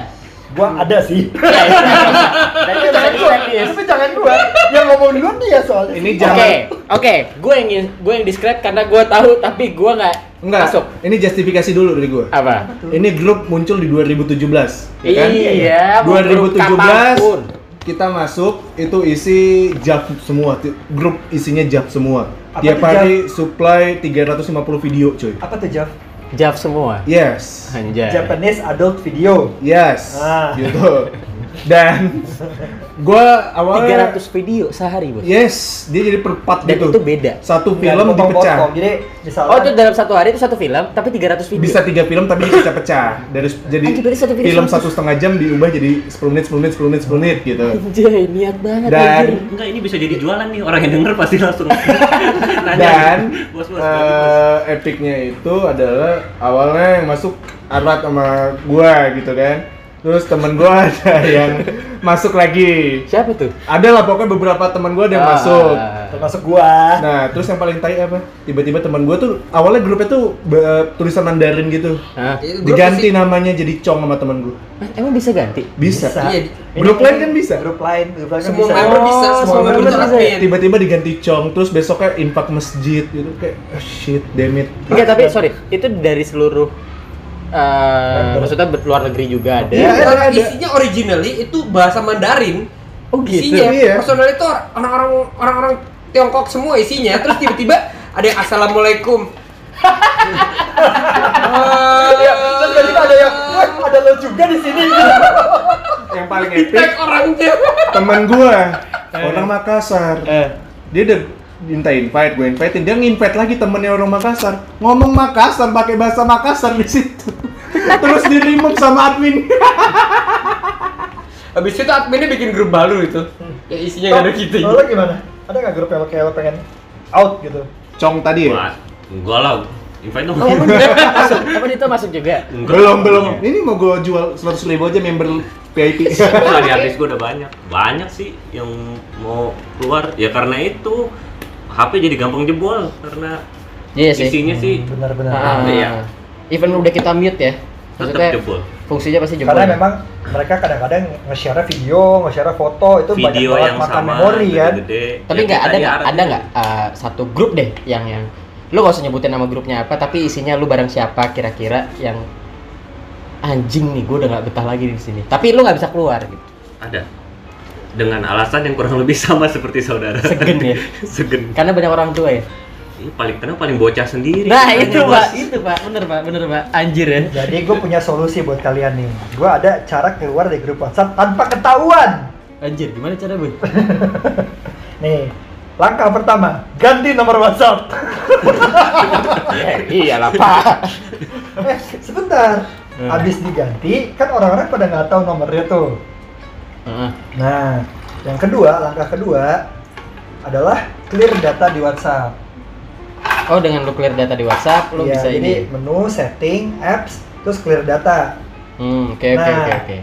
Gua ada sih. Itu jangan gua, tapi jangan gua. Yang ngomong duluan dia soalnya. Ini Oke, jangan oke, gue yang gue yang describe karena gue tahu tapi gue nggak enggak. masuk. Ini justifikasi dulu dari gue. Apa? Ini grup muncul di 2017, ya kan? Iya, mau grup 2017 kapan pun. Kita masuk itu isi jab semua, grup isinya jab semua. Apa Tiap hari supply 350 video, coy. Apa tuh Jeff? Jawab semua. Yes. Anjay. Japanese adult video. Yes. Ah. Gitu. Dan gua awalnya 300 video sehari, Bos. Yes, dia jadi per part Dan gitu. itu beda. Satu Nggak film dipotong-potong. dipecah. Jadi misalnya Oh, itu dalam satu hari itu satu film tapi 300 video. Bisa tiga film tapi dipecah-pecah. Dari jadi Anjir, satu video film 100. satu setengah jam diubah jadi 10 menit, 10 menit, 10 menit, 10 menit gitu. Anjay, niat banget Dan- anjir. Enggak, ini bisa jadi jualan nih. Orang yang denger pasti langsung nanya. Dan bos, bos, eh, epicnya itu adalah awalnya yang masuk Arad sama gua gitu kan. Terus temen gua ada yang masuk lagi. Siapa tuh? Ada lah pokoknya beberapa teman gua ada yang Ah. masuk. termasuk gua. Nah, terus yang paling tai apa? Tiba-tiba teman gua tuh awalnya grupnya tuh be- tulisan Mandarin gitu. Hah? Itu grup Diganti namanya jadi Cong sama teman gua. Hah, Emang bisa ganti? Bisa. Iya, Grup lain kan bisa? Grup lain, grup lain kan Semua bisa. member Oh, bisa, semua semua member bisa. bisa. Tiba-tiba diganti Cong, terus besoknya infak masjid gitu kayak oh, shit, damn it. Enggak, tapi sorry, itu dari seluruh eh maksudnya luar negeri juga ada. Iya, Kalau ada. isinya originally itu bahasa Mandarin. Oh gitu. Isinya Iya. personal itu orang-orang orang-orang Tiongkok semua isinya. Terus tiba-tiba ada yang assalamualaikum. Iya, terus tiba-tiba ada yang, wah ada lo juga di sini. Yang paling epic orangnya. teman gua orang Makassar. Eh. Dia udah minta invite, gue invitein dia nginvite lagi temennya orang Makassar ngomong Makassar pakai bahasa Makassar di situ terus di remove sama admin Habis itu adminnya bikin grup baru itu. Ya isinya nggak ada gitu. Kalau lo gimana? Ada nggak grup yang lo kayak lo pengen out gitu? Cong tadi ya enggak lah. Invite dong. Oh, masuk? Apa itu masuk juga? Enggak. belum belum ini mau gue jual 100 ribu aja member VIP Enggak, di artis gue udah banyak. Banyak sih yang mau keluar. Ya karena itu HP jadi gampang jebol karena Iya sih. isinya sih Benar-benar. Ah, Iya. Even udah kita mute ya. tetap Maksudnya jebol. fungsinya pasti jebol. Karena ya? memang mereka kadang-kadang nge-share video, nge-share foto itu banyak Video banget yang makan sama, memori kan. gede-gede. Tapi Ya, nggak kita ada nggak ada nggak uh, satu grup deh yang yang lu gak usah nyebutin nama grupnya apa tapi isinya lu bareng siapa kira-kira yang anjing nih gue udah nggak betah lagi di sini tapi lu nggak bisa keluar gitu Ada. Dengan alasan yang kurang lebih sama seperti saudara. Segen ya? Segen. karena banyak orang tua ya Ini paling tenang paling bocah sendiri. nah itu Bos. pak itu pak bener pak bener pak anjir ya Jadi gue punya solusi buat kalian nih. Gue ada cara keluar dari grup WhatsApp tanpa ketahuan. anjir gimana cara gue Nih, langkah pertama, ganti nomor WhatsApp. iyalah pak eh, sebentar. Hmm. Habis diganti, kan orang-orang pada nggak tahu nomornya tuh. Heeh. Nah, yang kedua, langkah kedua adalah clear data di WhatsApp. oh dengan lu clear data di WhatsApp lu Iya, bisa jadi ini menu, setting, apps, terus clear data. hmm oke oke Nah, oke oke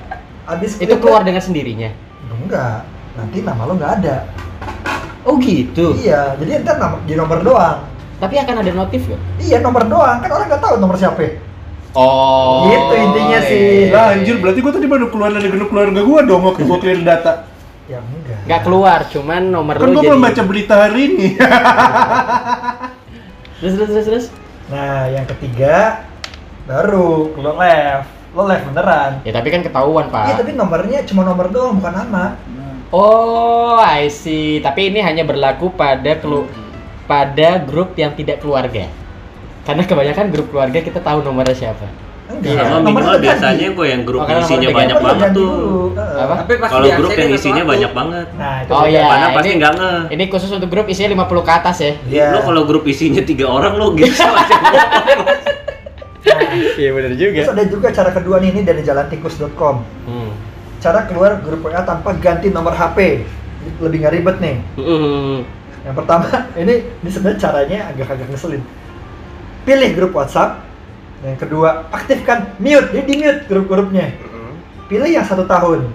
Habis itu keluar dengan sendirinya Enggak, nanti nama lo nggak ada. oh gitu Iya, jadi ntar nama, di nomor doang. tapi akan ada notif gak? Iya, nomor doang. Kan orang nggak tahu nomor siapa. Oh, Gitu intinya sih. iya. lah anjir berarti gue tadi baru keluar dari grup keluarga gue dong waktu gue clear data Ya enggak. Nggak keluar, cuman nomor kan lu gue jadi. belum baca berita hari ini Terus terus terus terus. Nah, yang ketiga baru lo live. Lo live beneran. Ya tapi kan ketahuan Iya, pak. tapi nomornya cuma nomor doang, bukan nama. Oh, I see. Tapi ini hanya berlaku pada kelu pada grup yang tidak keluarga. Karena kebanyakan grup keluarga kita tahu nomornya siapa. Enggak. Sama nomornya minimal biasanya gue yang grup Oh, karena isinya nomor banyak banget tuh. Apa? Tapi pas Kalau grup yang isinya waktu. banyak banget. Nah, itu Oh iya, Mana pasti ini- nggak nge. Ini khusus untuk grup isinya 50 ke atas ya. Iya. Lo kalau grup isinya tiga orang lo gitu Nah, Iya benar juga. Terus ada juga cara kedua nih ini dari jalantikus.com. Hmm. Cara keluar grup WA tanpa ganti nomor HP. Lebih nggak ribet nih. Hmm. Yang pertama, ini ini sebenarnya caranya agak-agak ngeselin. Pilih grup WhatsApp. Yang kedua, aktifkan mute. Jadi di mute grup-grupnya. Pilih yang satu tahun.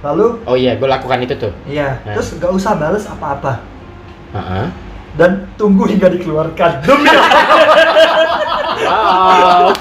Lalu, Oh iya, gue lakukan itu tuh. iya, Nah. terus nggak usah bales apa-apa. Heeh. Dan tunggu hingga dikeluarkan. Demi Wow.